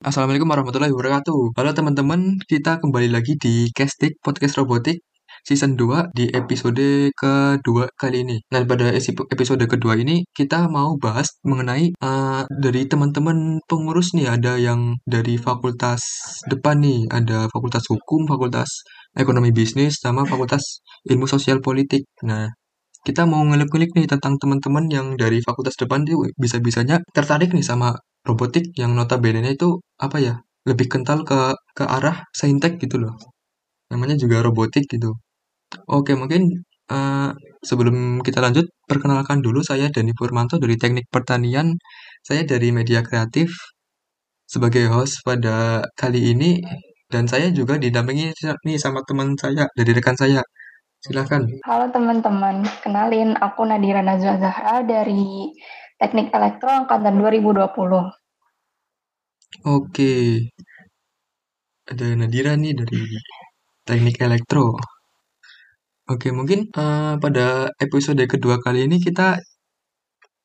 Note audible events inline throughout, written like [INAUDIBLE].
Assalamualaikum warahmatullahi wabarakatuh. Halo teman-teman, kita kembali lagi di Castik Podcast Robotik Season 2 di episode kedua kali ini. Nah, pada episode kedua ini kita mau bahas mengenai uh, dari teman-teman pengurus nih, ada yang dari fakultas depan nih, ada fakultas hukum, fakultas ekonomi bisnis, sama fakultas ilmu sosial politik. Nah, kita mau ngelik-ngelik nih tentang teman-teman yang dari fakultas depan tuh bisa-bisanya tertarik nih sama robotik yang notabene itu apa ya lebih kental ke ke arah saintek gitu loh. Namanya juga robotik gitu. Oke mungkin uh, sebelum kita lanjut perkenalkan dulu saya Dani Purmanto dari Teknik Pertanian. Saya dari Media Kreatif sebagai host pada kali ini. Dan saya juga didampingi nih sama teman saya dari rekan saya Silakan. Halo teman-teman, kenalin aku Nadira Nazwa Zahra dari Teknik Elektro Angkatan 2020. Oke. Ada Nadira nih dari Teknik Elektro. Oke, mungkin uh, pada episode kedua kali ini kita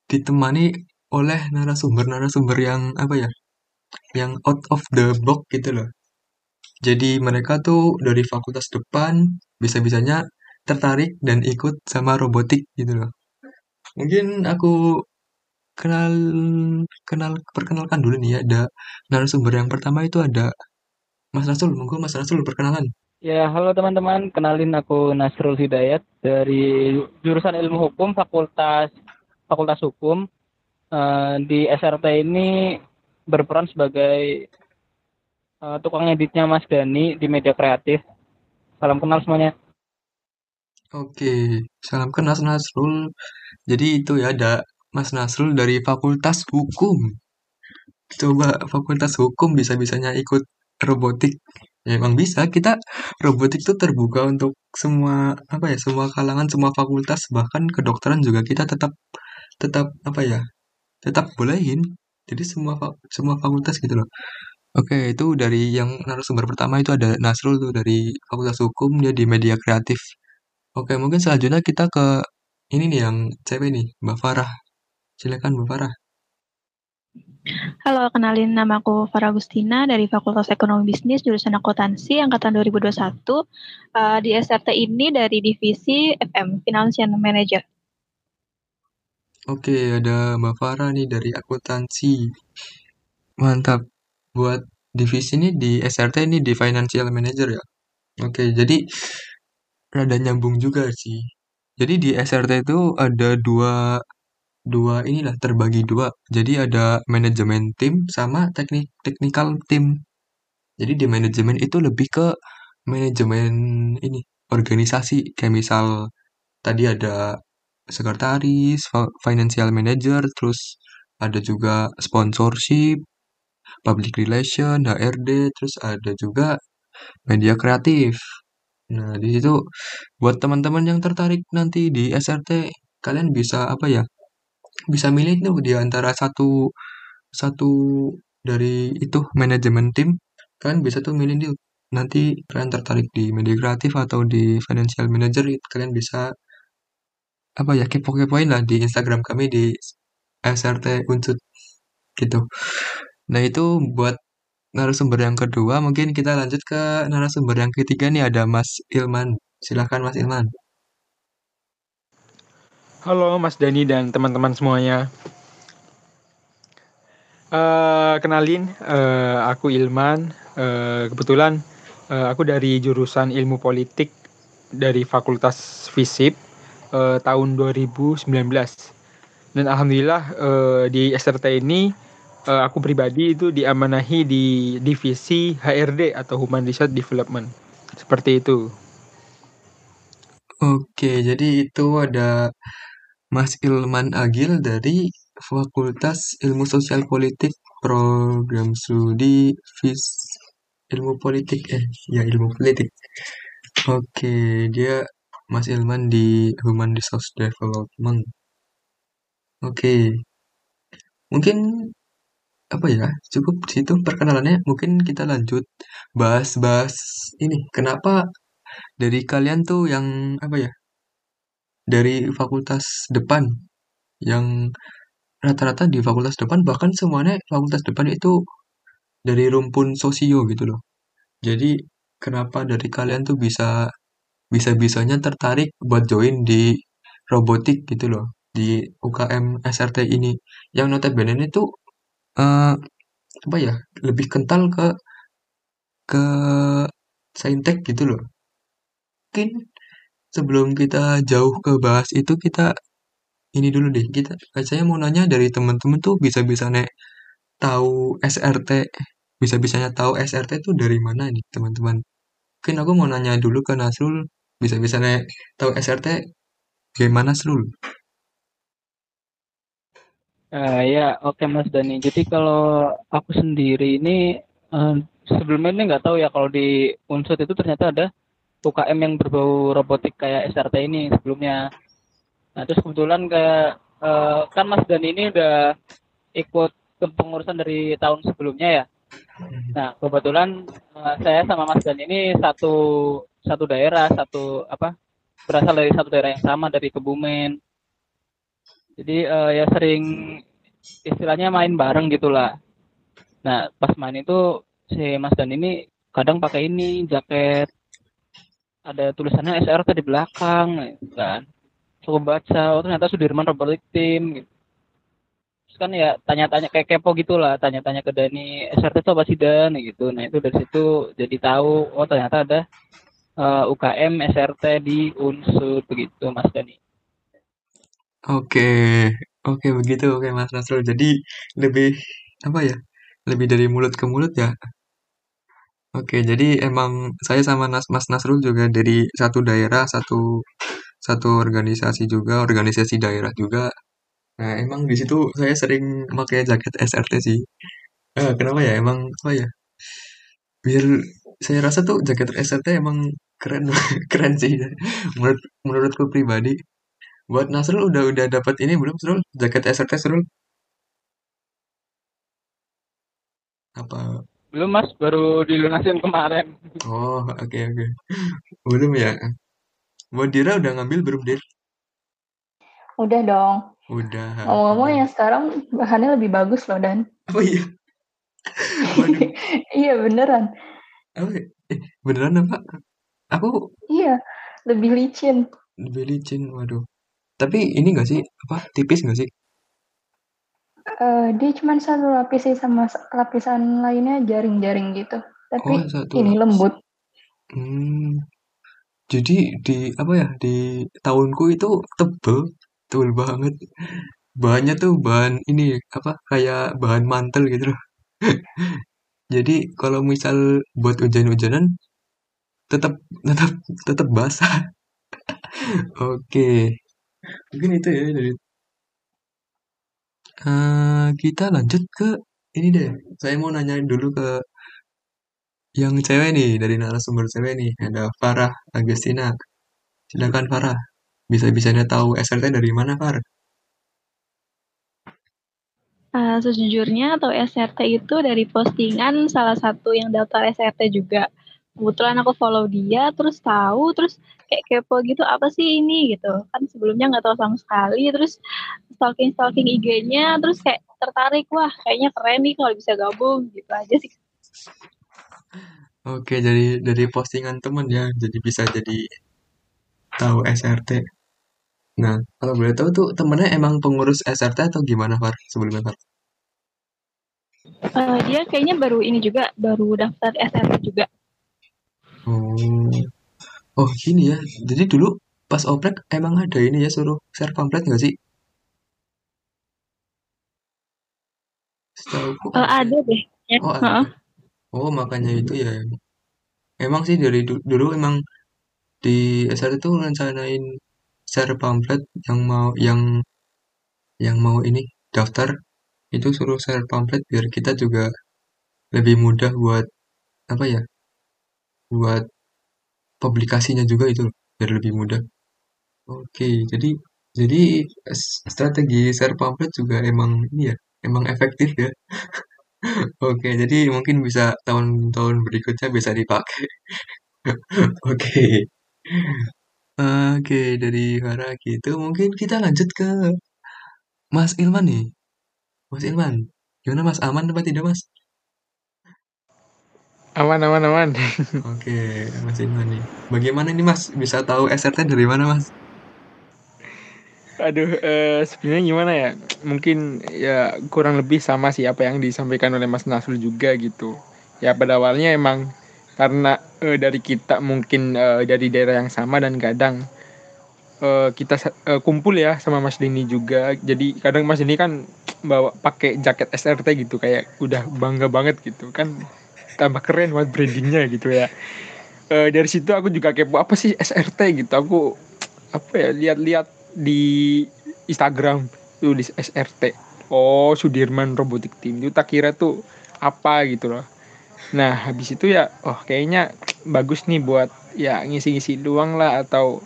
ditemani oleh narasumber-narasumber yang apa ya? Yang out of the box gitu loh. Jadi mereka tuh dari fakultas depan bisa-bisanya tertarik dan ikut sama robotik gitu loh. Mungkin aku kenal kenal perkenalkan dulu nih ya ada narasumber yang pertama itu ada Mas Rasul. Monggo Mas Rasul perkenalan. Ya, halo teman-teman. Kenalin aku Nasrul Hidayat dari jurusan Ilmu Hukum Fakultas Fakultas Hukum. Uh, di SRT ini berperan sebagai uh, tukang editnya Mas Dani di media kreatif. Salam kenal semuanya. Oke, salam kenal Nasrul. Jadi itu ya ada Mas Nasrul dari Fakultas Hukum. Coba Fakultas Hukum bisa-bisanya ikut robotik. Ya, emang bisa. Kita robotik itu terbuka untuk semua apa ya, semua kalangan, semua fakultas, bahkan kedokteran juga kita tetap tetap apa ya? Tetap bolehin. Jadi semua semua fakultas gitu loh. Oke, itu dari yang narasumber pertama itu ada Nasrul tuh dari Fakultas Hukum dia di media kreatif. Oke, mungkin selanjutnya kita ke ini nih yang cewek nih, Mbak Farah. Silakan Mbak Farah. Halo, kenalin nama aku Farah Agustina dari Fakultas Ekonomi Bisnis jurusan Akuntansi angkatan 2021 uh, di SRT ini dari divisi FM Financial Manager. Oke, ada Mbak Farah nih dari akuntansi. Mantap. Buat divisi ini di SRT ini di Financial Manager ya. Oke, jadi rada nyambung juga sih. Jadi di SRT itu ada dua dua inilah terbagi dua. Jadi ada manajemen tim sama teknik technical tim. Jadi di manajemen itu lebih ke manajemen ini organisasi kayak misal tadi ada sekretaris, financial manager, terus ada juga sponsorship, public relation, HRD, terus ada juga media kreatif. Nah, di situ buat teman-teman yang tertarik nanti di SRT, kalian bisa apa ya? Bisa milih tuh di antara satu satu dari itu manajemen tim, kalian bisa tuh milih nih nanti kalian tertarik di media kreatif atau di financial manager, kalian bisa apa ya kepo-kepoin lah di Instagram kami di SRT Unsut gitu. Nah itu buat narasumber yang kedua, mungkin kita lanjut ke narasumber yang ketiga nih ada Mas Ilman. Silahkan Mas Ilman. Halo Mas Dani dan teman-teman semuanya. Uh, kenalin, uh, aku Ilman. Uh, kebetulan uh, aku dari jurusan Ilmu Politik dari Fakultas FISIP uh, tahun 2019. Dan alhamdulillah uh, di SRT ini uh, aku pribadi itu diamanahi di divisi HRD atau Human Resource Development. Seperti itu. Oke, jadi itu ada Mas Ilman Agil dari Fakultas Ilmu Sosial Politik Program Studi Fis Ilmu Politik eh ya Ilmu Politik. Oke, dia Mas Ilman di Human Resource Development. Oke. Mungkin apa ya? Cukup situ perkenalannya. Mungkin kita lanjut bahas-bahas ini. Kenapa dari kalian tuh yang apa ya dari fakultas depan yang rata-rata di fakultas depan bahkan semuanya fakultas depan itu dari rumpun sosio gitu loh. Jadi kenapa dari kalian tuh bisa bisa-bisanya tertarik buat join di robotik gitu loh di UKM SRT ini? Yang notabene ini eh, apa ya lebih kental ke ke saintek gitu loh. Mungkin sebelum kita jauh ke bahas itu kita ini dulu deh. Kita saya mau nanya dari teman-teman tuh bisa-bisa nek tahu SRT bisa-bisanya tahu SRT itu dari mana nih teman-teman? Mungkin aku mau nanya dulu ke Nasrul bisa-bisa nek tahu SRT gimana Nasrul Uh, ya, oke okay, Mas Dani. Jadi kalau aku sendiri ini uh, sebelumnya ini nggak tahu ya kalau di Unsur itu ternyata ada UKM yang berbau robotik kayak SRT ini sebelumnya. Nah terus kebetulan kayak uh, kan Mas Dani ini udah ikut kepengurusan dari tahun sebelumnya ya. Nah kebetulan uh, saya sama Mas Dani ini satu satu daerah, satu apa berasal dari satu daerah yang sama dari Kebumen jadi uh, ya sering istilahnya main bareng gitulah. Nah pas main itu si Mas Dan ini kadang pakai ini jaket. Ada tulisannya SRT di belakang kan. Coba baca. Oh ternyata Sudirman Robotic Team gitu. Terus kan ya tanya-tanya kayak kepo gitulah. Tanya-tanya ke Dani SRT itu apa sih Dan? Gitu. Nah itu dari situ jadi tahu oh ternyata ada uh, eh, UKM SRT di Unsur begitu Mas Dani Oke, oke begitu, oke Mas Nasrul. Jadi lebih apa ya? Lebih dari mulut ke mulut ya. Oke, jadi emang saya sama Nas Mas Nasrul juga dari satu daerah, satu satu organisasi juga, organisasi daerah juga. Nah, emang di situ saya sering pakai jaket SRT sih. Eh, kenapa ya? Emang apa ya? Biar saya rasa tuh jaket SRT emang keren [LAUGHS] keren sih menurut menurutku pribadi Buat Nasrul udah udah dapat ini belum Nasrul? Jaket SRT Nasrul? Apa? Belum Mas, baru dilunasin kemarin. Oh, oke okay, oke. Okay. Belum ya? Buat Dira udah ngambil belum, Dir? Udah dong. Udah. Ngomong-ngomong yang sekarang bahannya lebih bagus loh, Dan. Oh iya? [LAUGHS] iya, beneran. Oh, eh, beneran apa? Aku... Iya, lebih licin. Lebih licin, waduh. Tapi ini nggak sih, apa, tipis nggak sih? Uh, dia cuma satu lapis sih sama lapisan lainnya jaring-jaring gitu. Tapi oh, satu ini lapis. lembut. Hmm. Jadi di apa ya di tahunku itu tebel, tebel banget. Bahannya tuh bahan ini apa kayak bahan mantel gitu loh. [LAUGHS] Jadi kalau misal buat hujan-hujanan tetap tetap tetap basah. [LAUGHS] Oke. Mungkin itu ya dari uh, kita lanjut ke ini deh. Saya mau nanya dulu ke yang cewek nih dari narasumber cewek nih ada Farah Agustina. Silakan Farah. Bisa-bisanya tahu SRT dari mana Farah? Uh, sejujurnya atau SRT itu dari postingan salah satu yang daftar SRT juga kebetulan aku follow dia terus tahu terus kayak kepo gitu apa sih ini gitu kan sebelumnya nggak tahu sama sekali terus stalking stalking IG-nya terus kayak tertarik wah kayaknya keren nih kalau bisa gabung gitu aja sih Oke, jadi dari postingan temen ya, jadi bisa jadi tahu SRT. Nah, kalau boleh tahu tuh temennya emang pengurus SRT atau gimana, Far? Sebelumnya, Far? Uh, dia kayaknya baru ini juga, baru daftar SRT juga. Oh. Oh gini ya, jadi dulu pas oprek emang ada ini ya suruh share pamflet nggak sih? Setahu uh, ada deh. Ya. Oh ada. Oh makanya itu ya. Emang sih dari dulu, dulu emang di SR itu rencanain share pamflet yang mau yang yang mau ini daftar itu suruh share pamflet biar kita juga lebih mudah buat apa ya buat publikasinya juga itu biar lebih mudah. Oke, jadi jadi strategi share pamflet juga emang ini ya, emang efektif ya. [LAUGHS] Oke, jadi mungkin bisa tahun-tahun berikutnya bisa dipakai. [LAUGHS] Oke. Oke, dari Farah gitu mungkin kita lanjut ke Mas Ilman nih. Mas Ilman, gimana Mas? Aman apa tidak Mas? Aman, aman, aman. Oke, Mas Ilman nih. Bagaimana nih Mas bisa tahu SRT dari mana Mas? Aduh, uh, sebenarnya gimana ya? Mungkin ya kurang lebih sama sih apa yang disampaikan oleh Mas Nasrul juga gitu. Ya pada awalnya emang karena uh, dari kita mungkin uh, dari daerah yang sama dan kadang uh, kita uh, kumpul ya sama Mas Dini juga. Jadi kadang Mas Dini kan bawa pakai jaket SRT gitu kayak udah bangga banget gitu kan tambah keren buat brandingnya gitu ya. Uh, dari situ aku juga kepo apa sih SRT gitu? Aku apa ya lihat-lihat di Instagram di SRT oh Sudirman Robotic Team itu tak kira tuh apa gitu loh. Nah habis itu ya oh kayaknya bagus nih buat ya ngisi-ngisi doang lah atau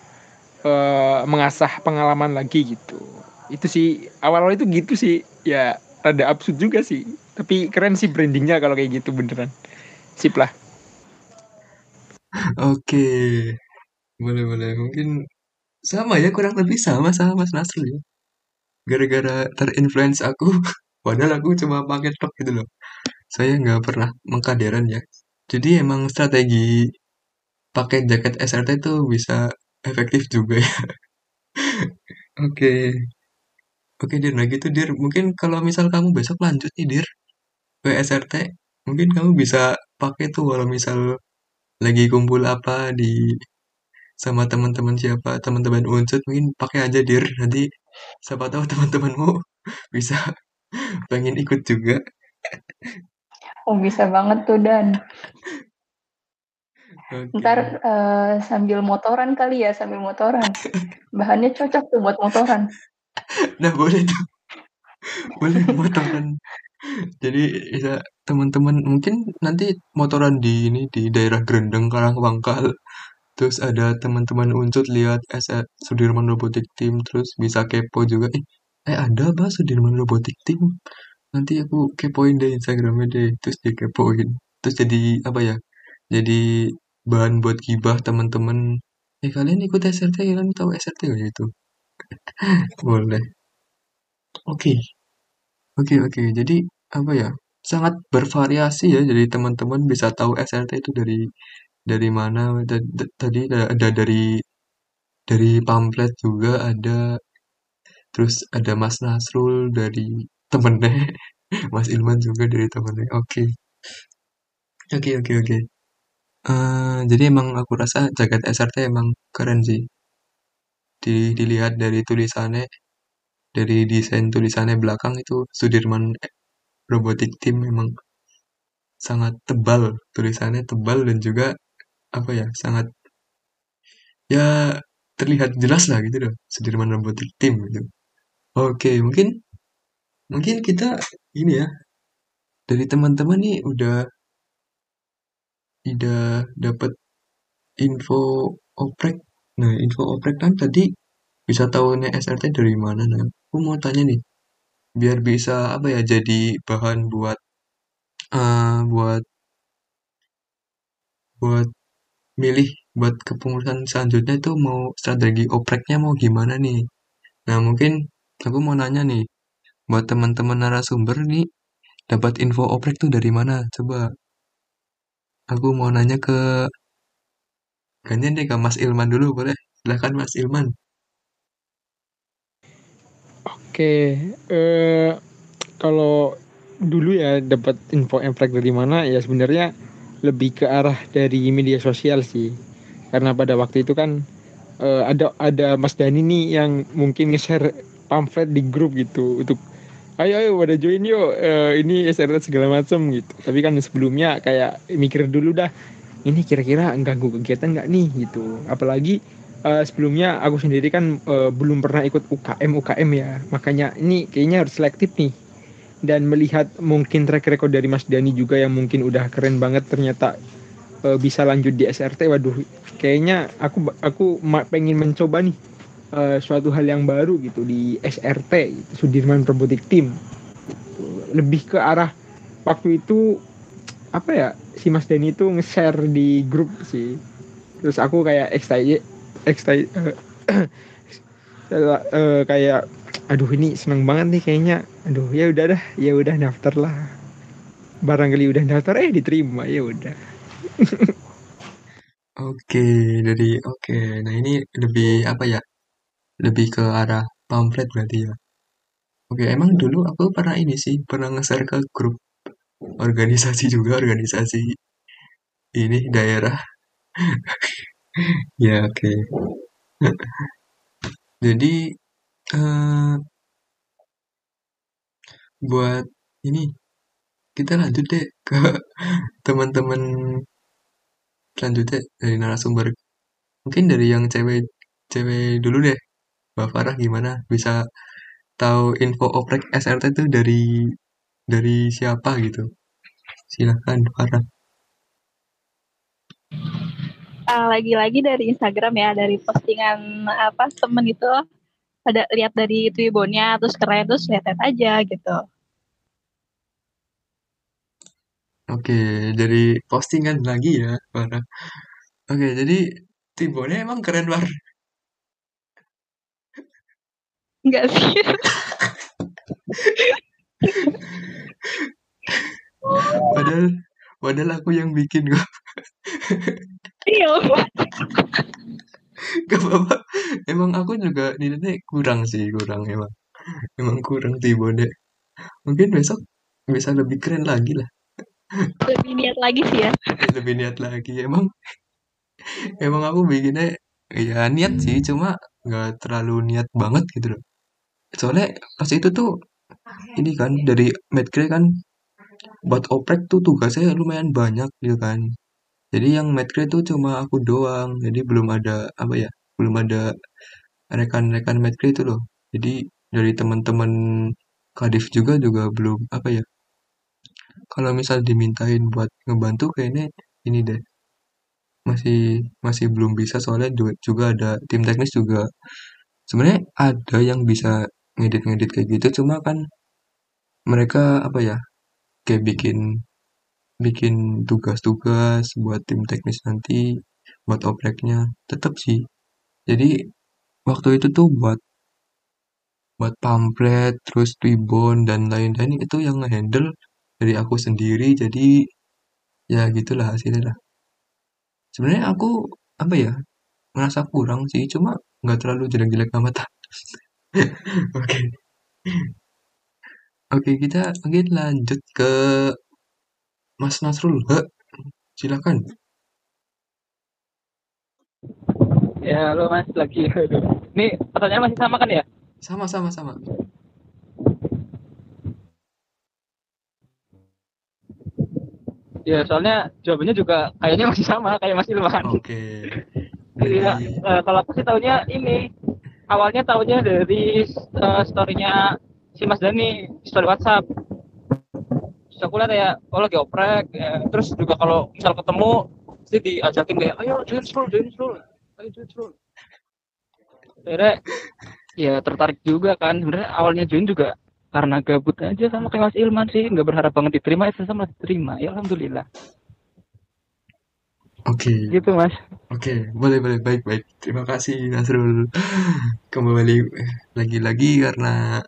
uh, mengasah pengalaman lagi gitu. Itu sih awal-awal itu gitu sih. Ya rada absurd juga sih. Tapi keren sih brandingnya kalau kayak gitu beneran sip lah. Oke. Boleh boleh. Mungkin sama ya kurang lebih sama sama Mas Nasrul ya. Gara-gara terinfluence aku. [LAUGHS] Padahal aku cuma pakai tok gitu loh. Saya nggak pernah mengkaderan ya. Jadi emang strategi pakai jaket SRT itu bisa efektif juga ya. [LAUGHS] Oke. Oke dir. Nah gitu dir. Mungkin kalau misal kamu besok lanjut nih dir ke SRT mungkin kamu bisa pakai tuh kalau misal lagi kumpul apa di sama teman-teman siapa teman-teman unsur mungkin pakai aja dir. Nanti siapa tahu [LAUGHS] teman-temanmu bisa [LAUGHS] pengen ikut juga. Oh bisa banget tuh dan. Okay. ntar uh, sambil motoran kali ya sambil motoran. Bahannya cocok tuh buat motoran. [LAUGHS] Nah boleh tuh. Boleh motoran jadi bisa teman-teman mungkin nanti motoran di ini di daerah Grendeng Karangwangkal terus ada teman-teman unsur lihat SF Sudirman Robotic Team terus bisa kepo juga eh, eh ada apa Sudirman Robotic Team? Nanti aku kepoin deh Instagramnya deh terus dikepoin. Terus jadi apa ya jadi bahan buat gibah teman-teman. Eh kalian ikut SRT kalian tahu SRT gak itu? [LAUGHS] Boleh. Oke. okay. Oke oke. Jadi apa ya sangat bervariasi ya. Jadi teman-teman bisa tahu SRT itu dari dari mana. Tadi ada dari dari pamflet juga ada. Terus ada Mas Nasrul dari temennya. [LAUGHS] Mas Ilman juga dari temennya. Oke. Oke oke oke. Uh, jadi emang aku rasa jaket SRT emang keren sih. Di, dilihat dari tulisannya dari desain tulisannya belakang itu Sudirman Robotic Team memang sangat tebal tulisannya tebal dan juga apa ya sangat ya terlihat jelas lah gitu loh Sudirman Robotic Team gitu. Oke mungkin mungkin kita ini ya dari teman-teman nih udah udah dapat info oprek. Nah info oprek kan tadi bisa tahu nih SRT dari mana nah aku mau tanya nih biar bisa apa ya jadi bahan buat uh, buat buat milih buat kepengurusan selanjutnya itu mau strategi opreknya mau gimana nih? Nah mungkin aku mau nanya nih buat teman-teman narasumber nih dapat info oprek tuh dari mana? Coba aku mau nanya ke gantian deh ke Mas Ilman dulu boleh? Silahkan Mas Ilman oke eh kalau dulu ya dapat info oprek dari mana ya sebenarnya lebih ke arah dari media sosial sih. Karena pada waktu itu kan uh, ada ada Mas Dani nih yang mungkin nge-share pamflet di grup gitu untuk ayo ayo pada join yuk uh, ini SRT segala macam gitu. Tapi kan sebelumnya kayak mikir dulu dah ini kira-kira ganggu kegiatan nggak nih? gitu. Apalagi uh, sebelumnya aku sendiri kan uh, belum pernah ikut UKM UKM ya. Makanya ini kayaknya harus selektif nih. Dan melihat mungkin track record dari Mas Dani juga yang mungkin udah keren banget ternyata uh, bisa lanjut di SRT waduh kayaknya aku aku pengen mencoba nih uh, suatu hal yang baru gitu di SRT gitu, Sudirman Robotic Team lebih ke arah waktu itu apa ya si Mas Dani itu nge-share di grup sih. Terus aku kayak excited excited uh, uh, kayak aduh ini seneng banget nih kayaknya aduh ya udah dah ya udah daftar lah barangkali udah daftar eh diterima ya udah [LAUGHS] Oke, dari oke. Nah, ini lebih apa ya? Lebih ke arah pamflet berarti ya. Oke, emang dulu aku pernah ini sih, pernah nge-share ke grup organisasi juga, organisasi ini daerah. [LAUGHS] [LAUGHS] ya, oke. Jadi uh, buat ini kita lanjut deh ke [LAUGHS] teman-teman selanjutnya dari narasumber. Mungkin dari yang cewek cewek dulu deh. Mbak Farah gimana? Bisa tahu info oprek SRT itu dari dari siapa gitu? Silahkan Farah uh, lagi-lagi dari Instagram ya dari postingan apa temen itu ada lihat dari Tribunnya terus keren terus lihat aja gitu Oke, jadi postingan lagi ya, Farah. Oke, jadi Tribunnya emang keren banget. Enggak sih. padahal padahal aku yang bikin kok. Iya. [LAUGHS] Gak apa-apa. Emang aku juga nilainya kurang sih, kurang emang. Emang kurang Tribunnya. Mungkin besok bisa lebih keren lagi lah lebih niat lagi sih ya [LAUGHS] lebih niat lagi emang emang aku bikinnya ya niat sih cuma nggak terlalu niat banget gitu loh soalnya pas itu tuh ini kan dari medcre kan buat oprek tuh tugasnya lumayan banyak gitu kan jadi yang medcre tuh cuma aku doang. Jadi belum ada apa ya belum ada rekan-rekan medcre itu loh. Jadi dari teman-teman kadif juga juga belum apa ya. Kalau misal dimintain buat ngebantu kayaknya ini deh. Masih masih belum bisa soalnya juga ada tim teknis juga. Sebenarnya ada yang bisa ngedit-ngedit kayak gitu cuma kan mereka apa ya kayak bikin bikin tugas-tugas buat tim teknis nanti buat opreknya tetap sih. Jadi waktu itu tuh buat buat pamflet terus tribun dan lain-lain itu yang ngehandle dari aku sendiri. Jadi ya gitulah hasilnya lah. Sebenarnya aku apa ya ngerasa kurang sih cuma nggak terlalu jelek-jelek amat. [LAUGHS] Oke. Oke kita mungkin lanjut ke Mas Nasrul silakan ya lo mas lagi ini pertanyaan masih sama kan ya sama sama sama Ya, soalnya jawabannya juga kayaknya masih sama kayak Mas Ilman. Oke. Okay. [LAUGHS] Iya, uh, kalau aku sih tahunya ini awalnya tahunya dari uh, storynya si Mas Dani, story WhatsApp. Terus aku lihat ya, oh lagi oprek, ya. terus juga kalau misal ketemu, pasti diajakin kayak, ayo join stroll, join stroll, ayo join stroll. Akhirnya ya tertarik juga kan, sebenarnya awalnya join juga karena gabut aja sama kayak Mas Ilman sih nggak berharap banget diterima itu sama diterima ya alhamdulillah oke okay. gitu mas oke okay. boleh boleh baik baik terima kasih Nasrul kembali lagi-lagi karena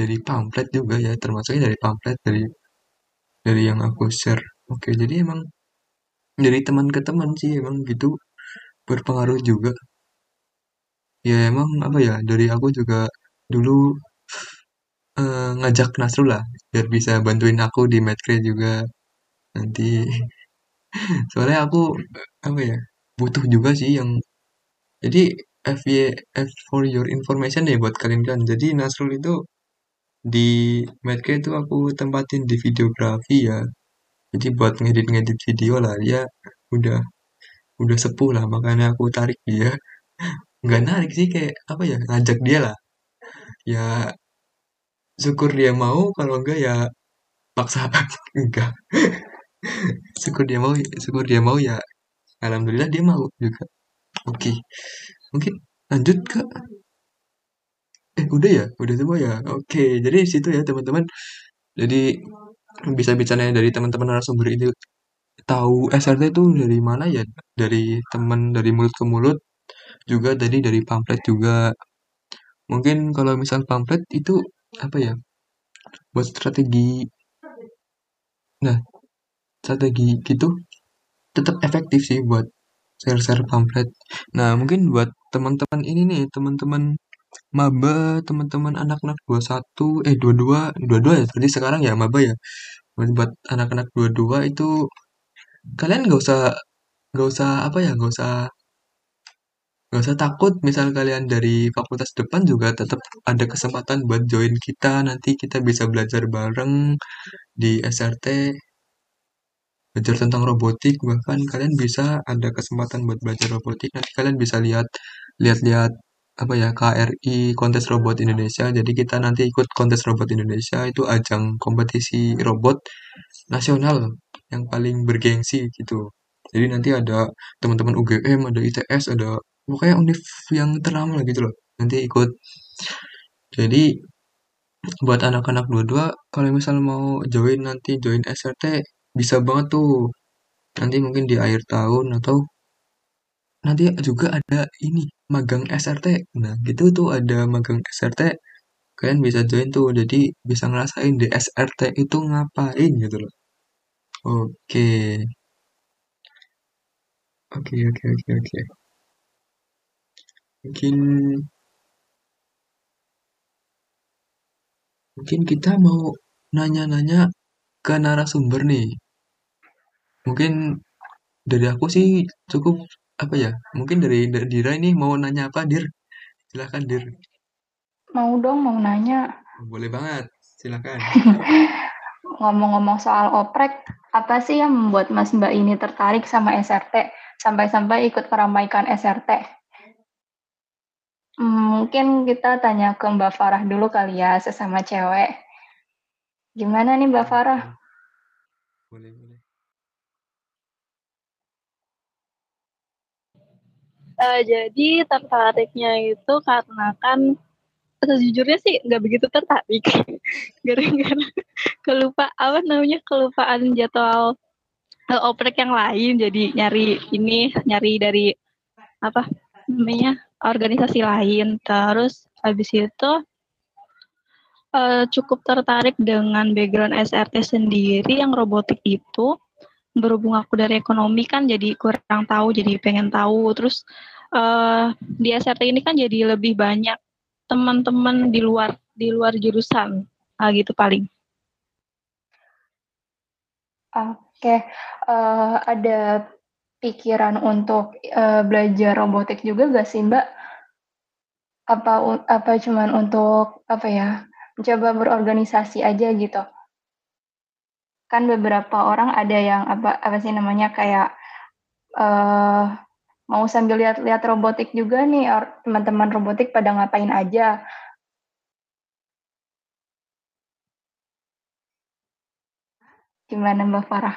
dari pamflet juga ya termasuknya dari pamflet dari dari yang aku share. Oke jadi emang dari teman ke teman sih emang gitu berpengaruh juga. Ya emang apa ya dari aku juga dulu uh, ngajak Nasrul lah biar bisa bantuin aku di Medcre juga nanti. [LAUGHS] Soalnya aku apa ya butuh juga sih yang jadi FY F for your information ya buat kalian kan. Jadi Nasrul itu di Medcre itu aku tempatin di videografi ya. Jadi buat ngedit-ngedit video lah dia udah udah sepuh lah makanya aku tarik dia. [LAUGHS] Nggak narik sih kayak apa ya ngajak dia lah. Ya syukur dia mau kalau enggak ya paksa enggak [LAUGHS] [LAUGHS] syukur dia mau syukur dia mau ya. Alhamdulillah dia mau juga. Oke. Mungkin lanjut ke eh udah ya? Udah semua ya? Oke jadi situ ya teman-teman. Jadi bisa bicaranya dari teman-teman narasumber ini tahu SRT itu dari mana ya? Dari teman dari mulut ke mulut juga tadi dari pamflet juga. Mungkin kalau misal pamflet itu apa ya? Buat strategi. Nah strategi gitu tetap efektif sih buat share-share pamflet. Nah, mungkin buat teman-teman ini nih, teman-teman maba, teman-teman anak-anak 21, eh 22, 22 ya, tadi sekarang ya maba ya. Buat anak-anak 22 itu kalian nggak usah nggak usah apa ya, nggak usah nggak usah takut. Misal kalian dari fakultas depan juga tetap ada kesempatan buat join kita. Nanti kita bisa belajar bareng di SRT belajar tentang robotik. Bahkan kalian bisa ada kesempatan buat belajar robotik. Nanti kalian bisa lihat lihat-lihat apa ya KRI kontes robot Indonesia. Jadi kita nanti ikut kontes robot Indonesia itu ajang kompetisi robot nasional yang paling bergengsi gitu. Jadi nanti ada teman-teman UGM ada ITS ada pokoknya univ yang ternama gitu loh nanti ikut. Jadi buat anak-anak dua-dua kalau misal mau join nanti join SRT bisa banget tuh. Nanti mungkin di akhir tahun atau nanti juga ada ini magang SRT nah gitu tuh ada magang SRT kalian bisa join tuh jadi bisa ngerasain di SRT itu ngapain gitu loh. Oke. Oke oke oke oke. Mungkin mungkin kita mau nanya-nanya ke narasumber nih. Mungkin dari aku sih cukup apa ya? Mungkin dari, dari Dira ini mau nanya apa Dir? Silakan Dir. Mau dong mau nanya. Boleh banget. Silakan [LAUGHS] ngomong-ngomong soal oprek apa sih yang membuat Mas Mbak ini tertarik sama SRT sampai-sampai ikut meramaikan SRT Mungkin kita tanya ke Mbak Farah dulu kali ya, sesama cewek. Gimana nih Mbak Farah? Boleh, boleh. Uh, jadi tertariknya itu karena kan sejujurnya sih nggak begitu tertarik. [LAUGHS] Gara-gara kelupa apa namanya kelupaan jadwal uh, oprek yang lain. Jadi nyari ini nyari dari apa namanya organisasi lain. Terus habis itu uh, cukup tertarik dengan background SRT sendiri yang robotik itu berhubung aku dari ekonomi kan jadi kurang tahu jadi pengen tahu. Terus uh, di SRT ini kan jadi lebih banyak teman-teman di luar di luar jurusan. Uh, gitu paling. Oke uh, ada pikiran untuk uh, belajar robotik juga gak sih Mbak? Apa apa cuman untuk apa ya mencoba berorganisasi aja gitu kan beberapa orang ada yang apa apa sih namanya kayak uh, mau sambil lihat-lihat robotik juga nih teman-teman robotik pada ngapain aja. Gimana Mbak Farah?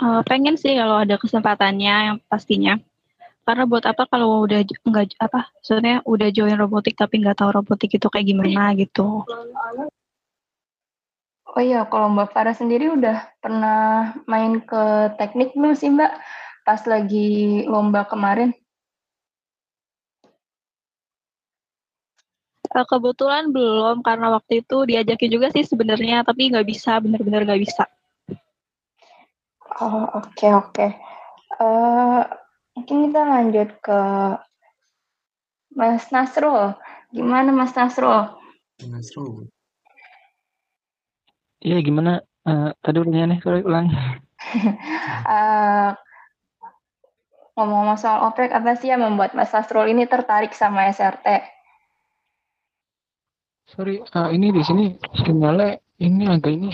Uh, pengen sih kalau ada kesempatannya yang pastinya. Karena buat apa kalau udah nggak apa sebenarnya udah join robotik tapi nggak tahu robotik itu kayak gimana gitu oh iya kalau mbak Farah sendiri udah pernah main ke teknik belum sih mbak pas lagi lomba kemarin eh, kebetulan belum karena waktu itu diajakin juga sih sebenarnya tapi nggak bisa benar-benar nggak bisa oh oke okay, oke okay. uh, eh, Mungkin kita lanjut ke Mas Nasrul. Gimana Mas Nasrul? Nasrul. Iya gimana? Uh, tadi pertanyaannya sorry ulang. uh, [LAUGHS] ngomong-ngomong soal oprek, apa sih yang membuat Mas Nasrul ini tertarik sama SRT? Sorry, uh, ini di sini sinyalnya ini agak ini.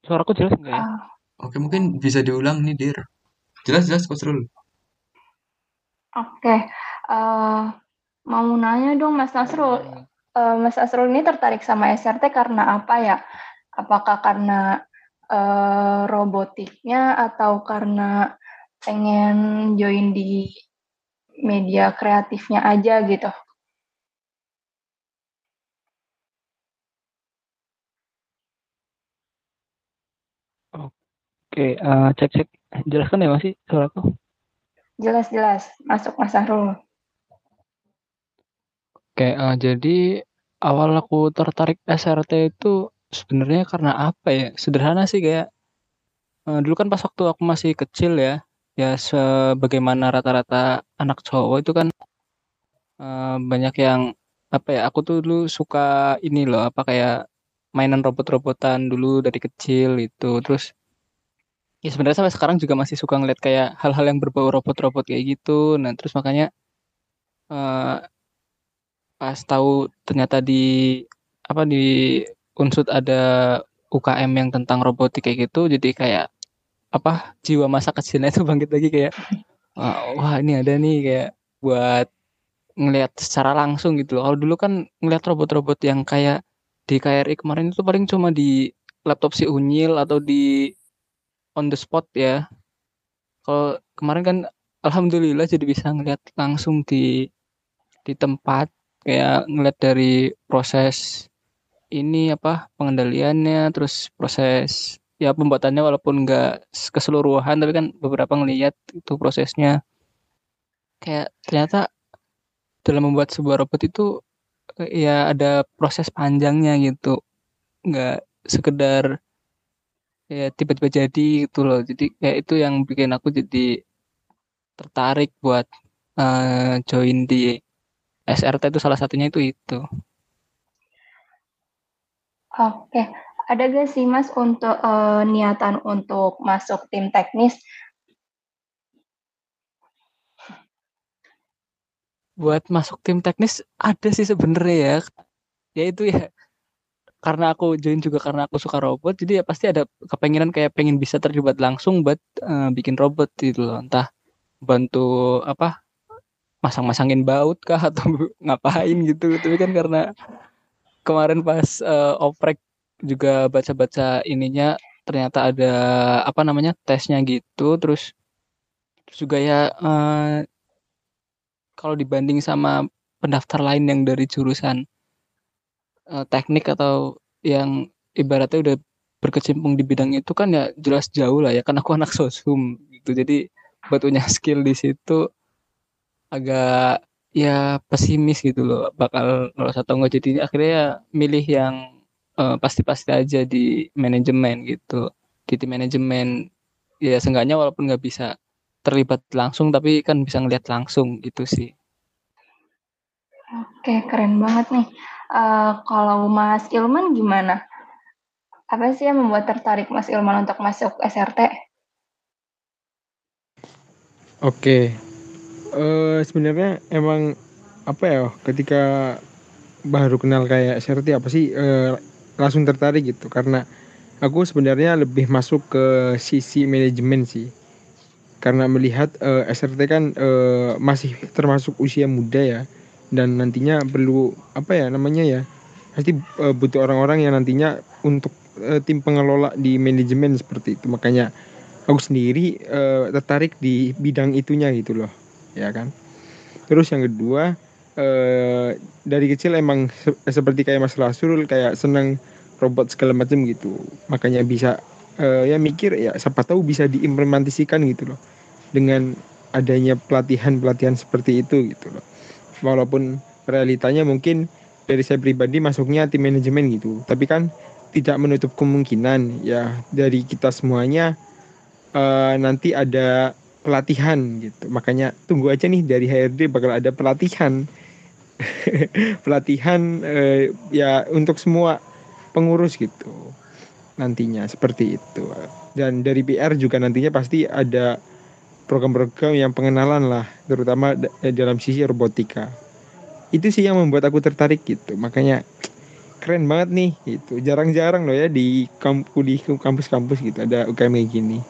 Suaraku jelas enggak ya? Uh, Oke, mungkin bisa diulang nih, Dir. Jelas jelas Coach Rul. Oke, uh, mau nanya dong Mas Nasrul, uh, Mas Nasrul ini tertarik sama SRT karena apa ya? Apakah karena uh, robotiknya atau karena pengen join di media kreatifnya aja gitu? Oke, uh, cek cek Jelaskan ya masih suaraku? Jelas jelas, masuk Mas Sahrul. Oke, uh, jadi awal aku tertarik SRT itu sebenarnya karena apa ya? Sederhana sih kayak uh, dulu kan pas waktu aku masih kecil ya, ya sebagaimana rata-rata anak cowok itu kan uh, banyak yang apa ya? Aku tuh dulu suka ini loh, apa kayak mainan robot-robotan dulu dari kecil itu. Terus ya sebenarnya sampai sekarang juga masih suka ngeliat kayak hal-hal yang berbau robot-robot kayak gitu. Nah, terus makanya uh, pas tahu ternyata di apa di Unsud ada UKM yang tentang robotik kayak gitu jadi kayak apa jiwa masa kecilnya itu [LAUGHS] bangkit lagi kayak wah ini ada nih kayak buat ngelihat secara langsung gitu. Kalau dulu kan ngelihat robot-robot yang kayak di KRI kemarin itu paling cuma di laptop si Unyil atau di on the spot ya. Kalau kemarin kan alhamdulillah jadi bisa ngelihat langsung di di tempat kayak ngeliat dari proses ini apa pengendaliannya terus proses ya pembuatannya walaupun enggak keseluruhan tapi kan beberapa ngelihat itu prosesnya. Kayak ternyata dalam membuat sebuah robot itu ya ada proses panjangnya gitu. Nggak sekedar ya tiba-tiba jadi gitu loh. Jadi kayak itu yang bikin aku jadi tertarik buat uh, join di SRT itu salah satunya itu itu Oke, ada gak sih Mas untuk uh, niatan untuk masuk tim teknis? Buat masuk tim teknis ada sih sebenarnya ya. Ya itu ya karena aku join juga karena aku suka robot jadi ya pasti ada kepengenan kayak pengen bisa terlibat langsung buat uh, bikin robot gitu loh entah bantu apa masang-masangin baut kah [LAUGHS] atau ngapain gitu. Tapi kan karena kemarin pas uh, oprek juga baca-baca ininya ternyata ada apa namanya tesnya gitu. Terus, terus juga ya uh, kalau dibanding sama pendaftar lain yang dari jurusan uh, teknik atau yang ibaratnya udah berkecimpung di bidang itu kan ya jelas jauh lah ya kan aku anak sosum gitu. Jadi buat skill di situ agak ya pesimis gitu loh bakal lolos atau enggak jadi akhirnya ya milih yang uh, pasti-pasti aja di manajemen gitu. Di tim manajemen ya seenggaknya walaupun nggak bisa terlibat langsung tapi kan bisa ngelihat langsung gitu sih. Oke keren banget nih. Uh, kalau Mas Ilman gimana? Apa sih yang membuat tertarik Mas Ilman untuk masuk SRT Oke, uh, sebenarnya emang apa ya ketika baru kenal kayak SRT apa sih uh, langsung tertarik gitu. Karena aku sebenarnya lebih masuk ke sisi manajemen sih. Karena melihat uh, SRT kan uh, masih termasuk usia muda ya. Dan nantinya perlu apa ya namanya ya pasti uh, butuh orang-orang yang nantinya untuk uh, tim pengelola di manajemen seperti itu. Makanya aku sendiri uh, tertarik di bidang itunya gitu loh ya kan? Terus yang kedua eh, dari kecil emang se seperti kayak Mas Rasul kayak seneng robot segala macam gitu. Makanya bisa eh, ya mikir ya siapa tahu bisa diimplementasikan gitu loh. Dengan adanya pelatihan-pelatihan seperti itu gitu loh. Walaupun realitanya mungkin dari saya pribadi masuknya tim manajemen gitu. Tapi kan tidak menutup kemungkinan ya dari kita semuanya uh, nanti ada pelatihan gitu. Makanya tunggu aja nih dari HRD bakal ada pelatihan. [LAUGHS] pelatihan eh, ya untuk semua pengurus gitu. Nantinya seperti itu. Dan dari PR juga nantinya pasti ada program-program yang pengenalan lah, terutama eh, dalam sisi robotika. Itu sih yang membuat aku tertarik gitu. Makanya keren banget nih itu jarang-jarang loh ya di kampus kampus-kampus gitu ada UKM kayak gini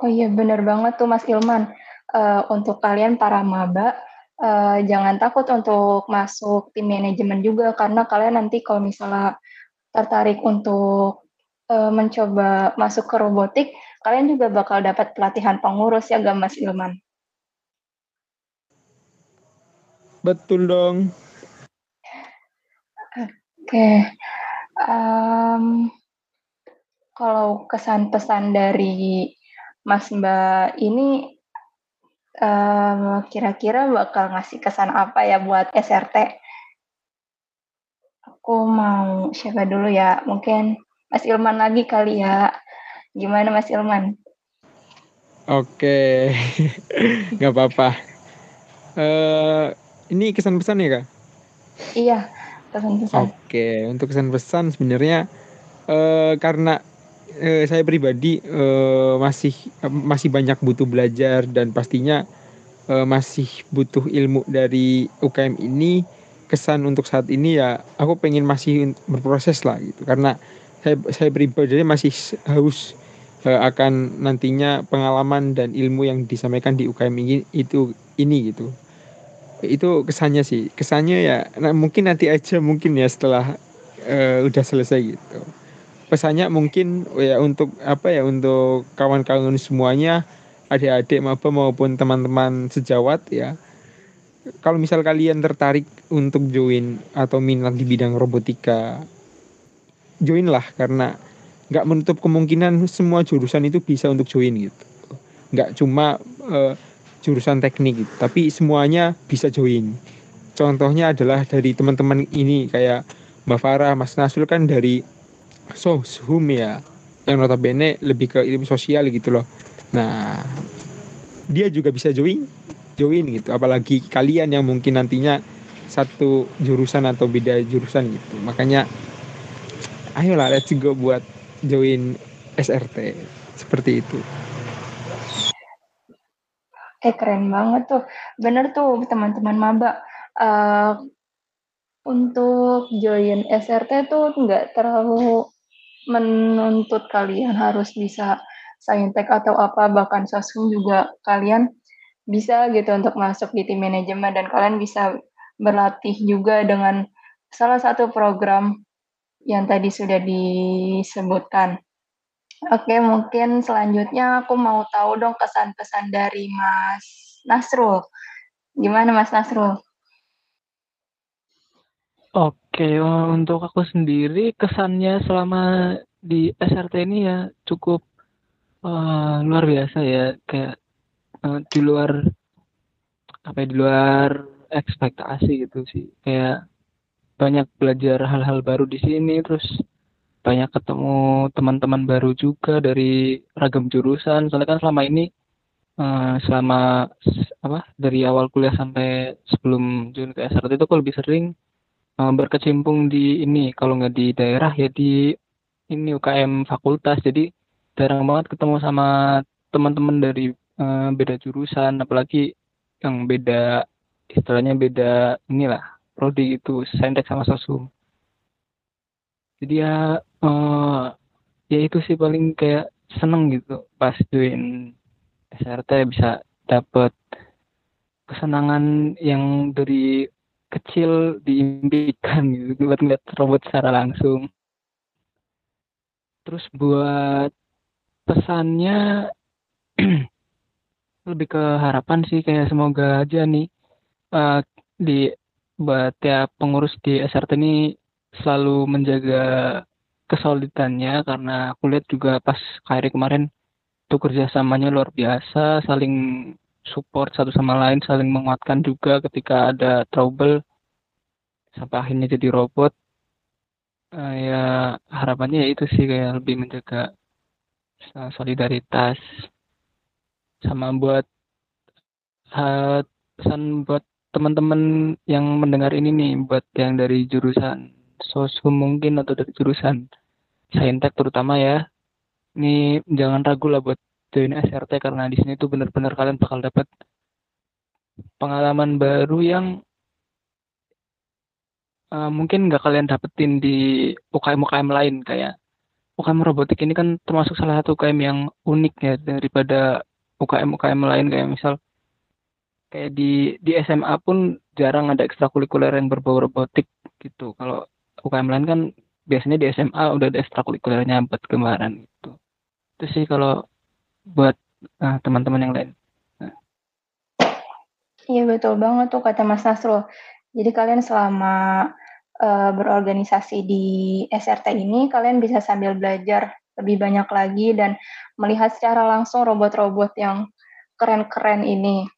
Oh iya bener banget tuh Mas Ilman. Uh, untuk kalian para maba, uh, jangan takut untuk masuk tim manajemen juga karena kalian nanti kalau misalnya tertarik untuk uh, mencoba masuk ke robotik, kalian juga bakal dapat pelatihan pengurus ya gak Mas Ilman? Betul dong. Oke. Okay. Um, kalau kesan pesan dari Mas Mbak ini kira kira-kira bakal ngasih kesan apa ya buat SRT? Aku mau siapa dulu ya? Mungkin Mas Ilman lagi kali ya. Gimana Mas Ilman? Oke, [LAUGHS] nggak apa-apa. Uh, ini kesan pesan ya kak? Iya, kesan pesan. Oke, untuk kesan pesan sebenarnya uh, karena uh, saya pribadi uh, masih masih banyak butuh belajar dan pastinya uh, masih butuh ilmu dari UKM ini. Kesan untuk saat ini ya, aku pengen masih berproses lah gitu. Karena saya saya pribadi masih haus uh, akan nantinya pengalaman dan ilmu yang disampaikan di UKM ini itu ini gitu. Itu kesannya sih. Kesannya ya nah, mungkin nanti aja mungkin ya setelah uh, udah selesai gitu pesannya mungkin ya untuk apa ya untuk kawan-kawan semuanya adik-adik maupun teman-teman sejawat ya kalau misal kalian tertarik untuk join atau minat di bidang robotika join lah karena nggak menutup kemungkinan semua jurusan itu bisa untuk join gitu nggak cuma uh, jurusan teknik gitu. tapi semuanya bisa join contohnya adalah dari teman-teman ini kayak Mbak Farah Mas Nasul kan dari Soshum ya yang notabene lebih ke ilmu sosial gitu loh. Nah dia juga bisa join join gitu. Apalagi kalian yang mungkin nantinya satu jurusan atau beda jurusan gitu. Makanya ayolah let's go buat join SRT seperti itu. Eh keren banget tuh. Bener tuh teman-teman maba. Uh, untuk join SRT tuh nggak terlalu menuntut kalian harus bisa saintek atau apa bahkan sosum juga kalian bisa gitu untuk masuk di tim manajemen dan kalian bisa berlatih juga dengan salah satu program yang tadi sudah disebutkan. Oke, mungkin selanjutnya aku mau tahu dong kesan-pesan dari Mas Nasrul. Gimana Mas Nasrul? Oke, untuk aku sendiri kesannya selama di SRT ini ya cukup uh, luar biasa ya, kayak uh, di luar apa ya, di luar ekspektasi gitu sih. Kayak banyak belajar hal-hal baru di sini terus banyak ketemu teman-teman baru juga dari ragam jurusan soalnya kan selama ini uh, selama apa dari awal kuliah sampai sebelum join ke SRT itu aku lebih sering uh, berkecimpung di ini kalau nggak di daerah ya di ini UKM fakultas. Jadi jarang banget ketemu sama teman-teman dari uh, beda jurusan apalagi yang beda istilahnya beda inilah prodi itu saintek sama sosum. Jadi ya uh, ya itu sih paling kayak seneng gitu pas join SRT bisa dapet kesenangan yang dari kecil diimpikan gitu buat ngeliat robot secara langsung. Terus buat pesannya [CLEARS THROAT] lebih ke harapan sih kayak semoga aja nih uh, di buat tiap pengurus di SRT ini selalu menjaga kesulitannya karena aku juga pas KRI kemarin itu kerjasamanya luar biasa, saling support satu sama lain, saling menguatkan juga ketika ada trouble sampai akhirnya jadi robot. Uh, ya harapannya ya itu sih kayak lebih menjaga solidaritas sama buat uh, pesan buat teman-teman yang mendengar ini nih buat yang dari jurusan sosum mungkin atau dari jurusan saintek terutama ya ini jangan ragu lah buat join SRT karena di sini tuh benar-benar kalian bakal dapat pengalaman baru yang uh, mungkin nggak kalian dapetin di UKM-UKM lain. Kayak UKM robotik ini kan termasuk salah satu UKM yang unik ya daripada UKM-UKM lain. Kayak misal kayak di di SMA pun jarang ada ekstrakurikuler yang berbau robotik gitu. Kalau UKM lain kan biasanya di SMA udah ada ekstrakurikulernya buat kembaran gitu. Itu sih kalau buat uh, teman-teman yang lain nah. iya betul banget tuh kata Mas Nasrul jadi kalian selama uh, berorganisasi di SRT ini kalian bisa sambil belajar lebih banyak lagi dan melihat secara langsung robot-robot yang keren-keren ini.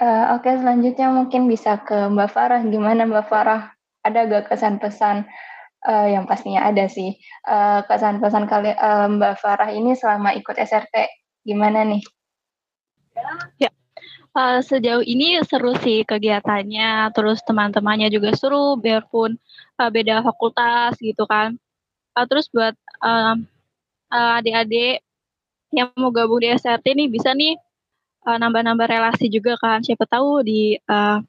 Uh, Oke, okay, selanjutnya mungkin bisa ke Mbak Farah. Gimana Mbak Farah? ada gak kesan pesan uh, yang pastinya ada sih. Uh, kesan-pesan kalian uh, Mbak Farah ini selama ikut SRT gimana nih? Ya, uh, sejauh ini seru sih kegiatannya, terus teman-temannya juga seru, biarpun uh, beda fakultas gitu kan. Uh, terus buat uh, uh, adik-adik yang mau gabung di SRT nih bisa nih nambah-nambah uh, relasi juga kan. Siapa tahu di uh,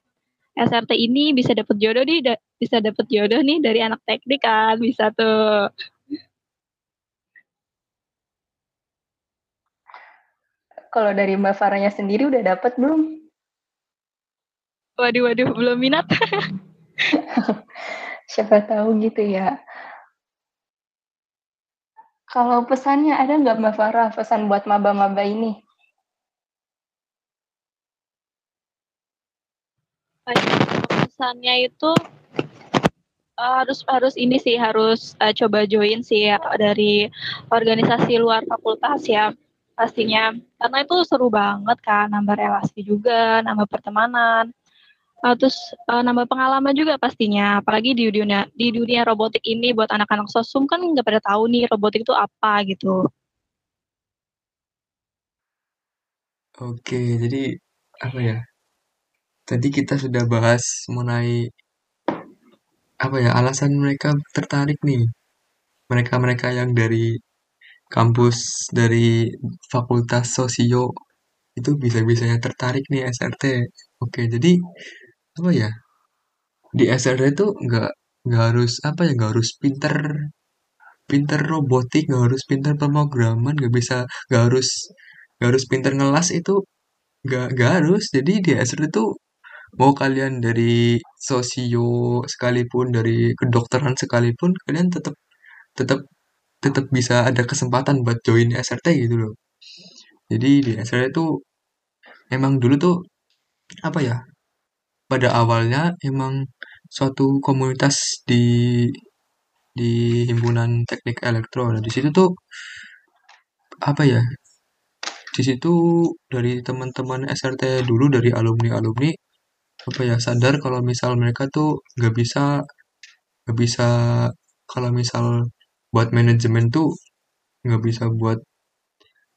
SRT ini bisa dapet jodoh nih, da bisa dapet jodoh nih dari anak teknik kan, bisa tuh. Kalau dari Mbak Faranya sendiri udah dapet belum? Waduh, waduh, belum minat. [LAUGHS] Siapa tahu gitu ya. Kalau pesannya ada nggak Mbak Farah pesan buat maba-maba ini? Pesannya itu uh, harus harus ini sih harus uh, coba join sih ya dari organisasi luar fakultas ya pastinya. Karena itu seru banget kan nambah relasi juga nambah pertemanan uh, terus uh, nambah pengalaman juga pastinya. Apalagi di dunia di dunia robotik ini buat anak-anak sosum kan nggak pada tahu nih robotik itu apa gitu. Oke jadi apa ya tadi kita sudah bahas mengenai apa ya alasan mereka tertarik nih. Mereka-mereka yang dari kampus dari fakultas sosio itu bisa-bisanya tertarik nih SRT oke jadi apa ya di SRT itu nggak nggak harus apa ya nggak harus pinter pinter robotik nggak harus pinter pemrograman nggak bisa nggak harus nggak harus pinter ngelas itu nggak nggak harus. Jadi di SRT itu mau kalian dari sosio sekalipun dari kedokteran sekalipun kalian tetap tetap tetap bisa ada kesempatan buat join SRT gitu loh. Jadi di SRT itu emang dulu tuh apa ya pada awalnya emang suatu komunitas di di himpunan teknik elektro nah di situ tuh apa ya di situ dari teman-teman SRT dulu dari alumni alumni apa ya sadar kalau misal mereka tuh nggak bisa nggak bisa kalau misal buat manajemen tuh nggak bisa buat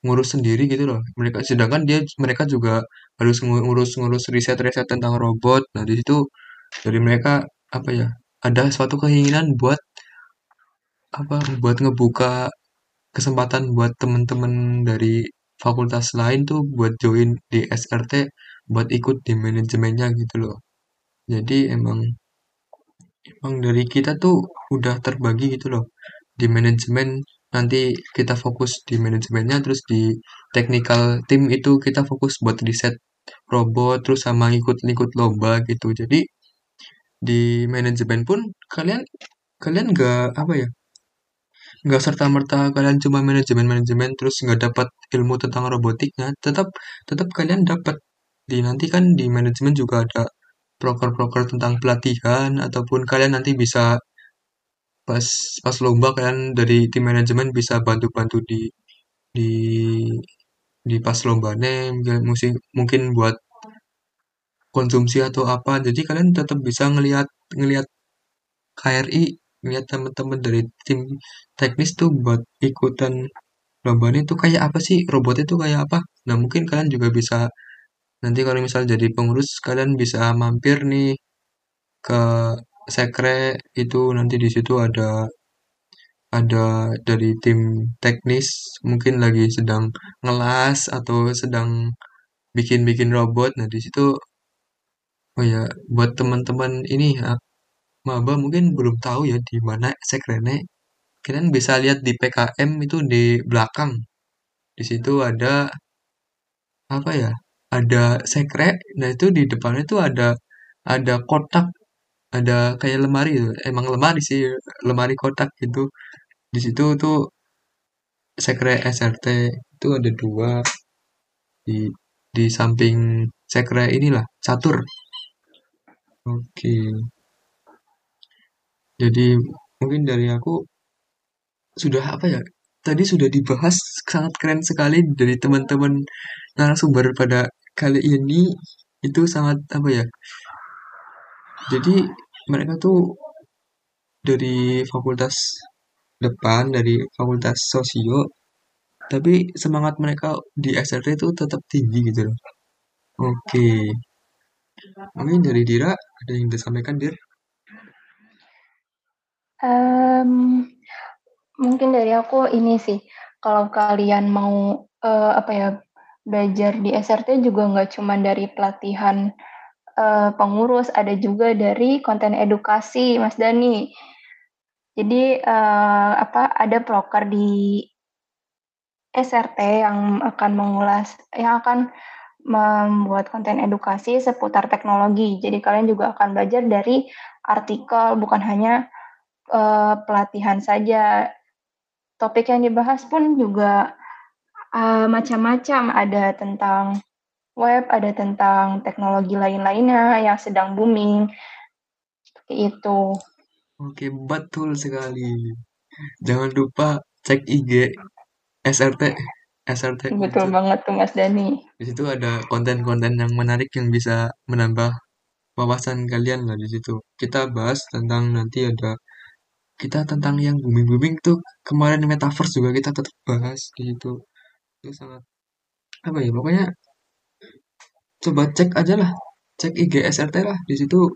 ngurus sendiri gitu loh. Mereka sedangkan dia mereka juga harus ngurus-ngurus riset-riset tentang robot. Nah di situ dari mereka apa ya ada suatu keinginan buat apa buat ngebuka kesempatan buat temen-temen dari fakultas lain tuh buat join di SRT buat ikut di manajemennya gitu loh. Jadi emang emang dari kita tuh udah terbagi gitu loh. Di manajemen nanti kita fokus di manajemennya terus di technical tim itu kita fokus buat riset robot terus sama ikut-ikut lomba gitu. Jadi di manajemen pun kalian kalian nggak apa ya nggak serta merta kalian cuma manajemen manajemen terus nggak dapat ilmu tentang robotiknya tetap tetap kalian dapat di nanti kan di manajemen juga ada proker-proker tentang pelatihan ataupun kalian nanti bisa pas pas lomba kalian dari tim manajemen bisa bantu-bantu di di di pas lombanya mungkin mungkin buat konsumsi atau apa. Jadi kalian tetap bisa ngelihat ngelihat KRI ngelihat teman-teman dari tim teknis tuh buat ikutan lombanya itu kayak apa sih? Robotnya tuh kayak apa? Nah mungkin kalian juga bisa nanti kalau misal jadi pengurus kalian bisa mampir nih ke sekre itu. Nanti di situ ada ada dari tim teknis mungkin lagi sedang ngelas atau sedang bikin-bikin robot. Nah di situ oh ya buat teman-teman ini ya maba mungkin belum tahu ya di mana sekrene kalian bisa lihat di PKM itu di belakang. Di situ ada apa ya ada sekre nah itu di depannya tuh ada ada kotak ada kayak lemari gitu. emang lemari sih lemari kotak gitu. Di situ tuh sekre SRT itu ada dua. Di di samping sekre inilah catur. Oke. Jadi mungkin dari aku sudah apa ya tadi sudah dibahas sangat keren sekali dari teman-teman narasumber pada kali ini itu sangat apa ya jadi mereka tuh dari fakultas depan dari fakultas sosio tapi semangat mereka di SRT itu tetap tinggi gitu loh. Oke mungkin dari Dira ada yang disampaikan Dir? Um, mungkin dari aku ini sih kalau kalian mau uh, apa ya belajar di SRT juga nggak cuma dari pelatihan uh, pengurus ada juga dari konten edukasi Mas Dani jadi uh, apa ada proker di SRT yang akan mengulas yang akan membuat konten edukasi seputar teknologi. Jadi kalian juga akan belajar dari artikel bukan hanya uh, pelatihan saja. Topik yang dibahas pun juga uh, macam-macam. Ada tentang web, ada tentang teknologi lain-lainnya yang sedang booming. Seperti itu. Oke, betul sekali. Jangan lupa cek IG SRT. SRT. Betul banget tuh Mas Dani. Di situ ada konten-konten yang menarik yang bisa menambah wawasan kalian lah di situ. Kita bahas tentang nanti ada kita tentang yang booming-booming tuh kemarin metaverse juga kita tetap bahas di situ. Itu sangat apa ya pokoknya coba cek aja lah cek IG SRT lah di situ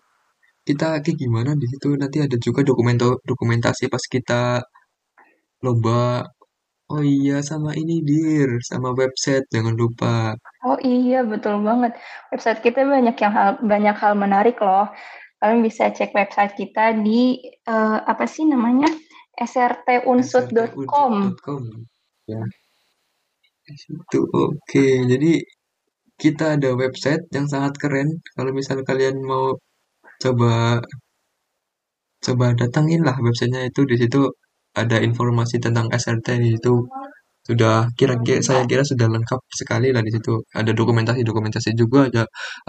kita kayak gimana di situ nanti ada juga dokumento dokumentasi pas kita lomba oh iya sama ini dir sama website jangan lupa. Oh iya betul banget. Website kita banyak yang hal banyak hal menarik loh. Kalian bisa cek website kita di uh, apa sih namanya? Srtunsut.com ya itu oke jadi kita ada website yang sangat keren. Kalau misal kalian mau coba coba datangin lah websitenya itu. Di situ ada informasi tentang SRT di situ. Sudah kira-kira saya kira sudah lengkap sekali lah di situ. Ada dokumentasi dokumentasi juga ada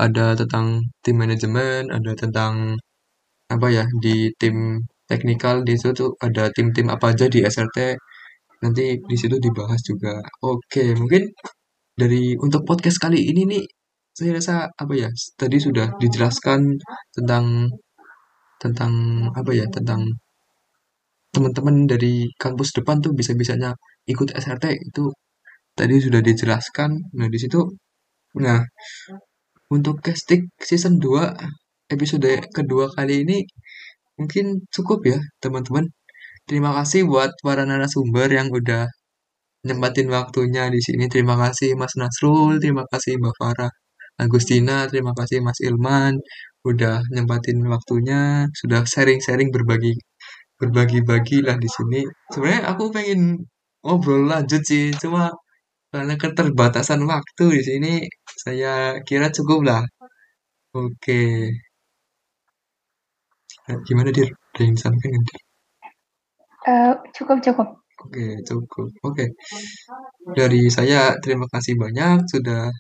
ada tentang tim manajemen ada tentang apa ya di tim teknikal di situ. Ada tim-tim apa aja di SRT nanti di situ dibahas juga. Oke mungkin dari untuk podcast kali ini nih saya rasa apa ya tadi sudah dijelaskan tentang tentang apa ya tentang teman-teman dari kampus depan tuh bisa-bisanya ikut SRT itu tadi sudah dijelaskan. Nah di situ nah untuk casting season 2 episode kedua kali ini mungkin cukup ya teman-teman terima kasih buat para narasumber yang udah nyempatin waktunya di sini terima kasih Mas Nasrul terima kasih Mbak Farah Agustina, terima kasih Mas Ilman udah nyempatin waktunya, sudah sharing-sharing berbagi berbagi-bagi lah di sini. Sebenarnya aku pengen ngobrol lanjut sih, cuma karena keterbatasan waktu di sini, saya kira cukup lah. Oke. Nah, gimana dir? Ada yang disampaikan Uh, cukup cukup. Oke, cukup. Oke. Dari saya terima kasih banyak sudah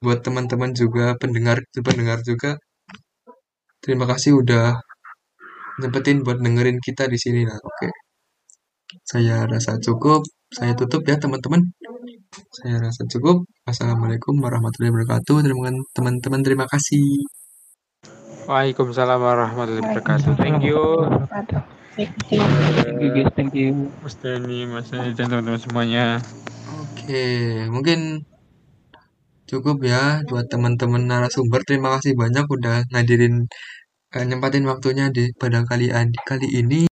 buat teman-teman juga pendengar pendengar juga. Terima kasih udah nyempetin buat dengerin kita di sini. Lah oke. Saya rasa cukup. Saya tutup ya teman-teman. Saya rasa cukup. Assalamualaikum warahmatullahi wabarakatuh. Teman-teman. Terima kasih. Waalaikumsalam warahmatullahi wabarakatuh. Thank you Thank you, thank you. Mas Dani, Mas Dani, dan teman-teman semuanya. Oke, mungkin cukup ya buat teman-teman narasumber. Terima kasih banyak udah ngadirin uh, nyempatin waktunya di pada kali kali ini.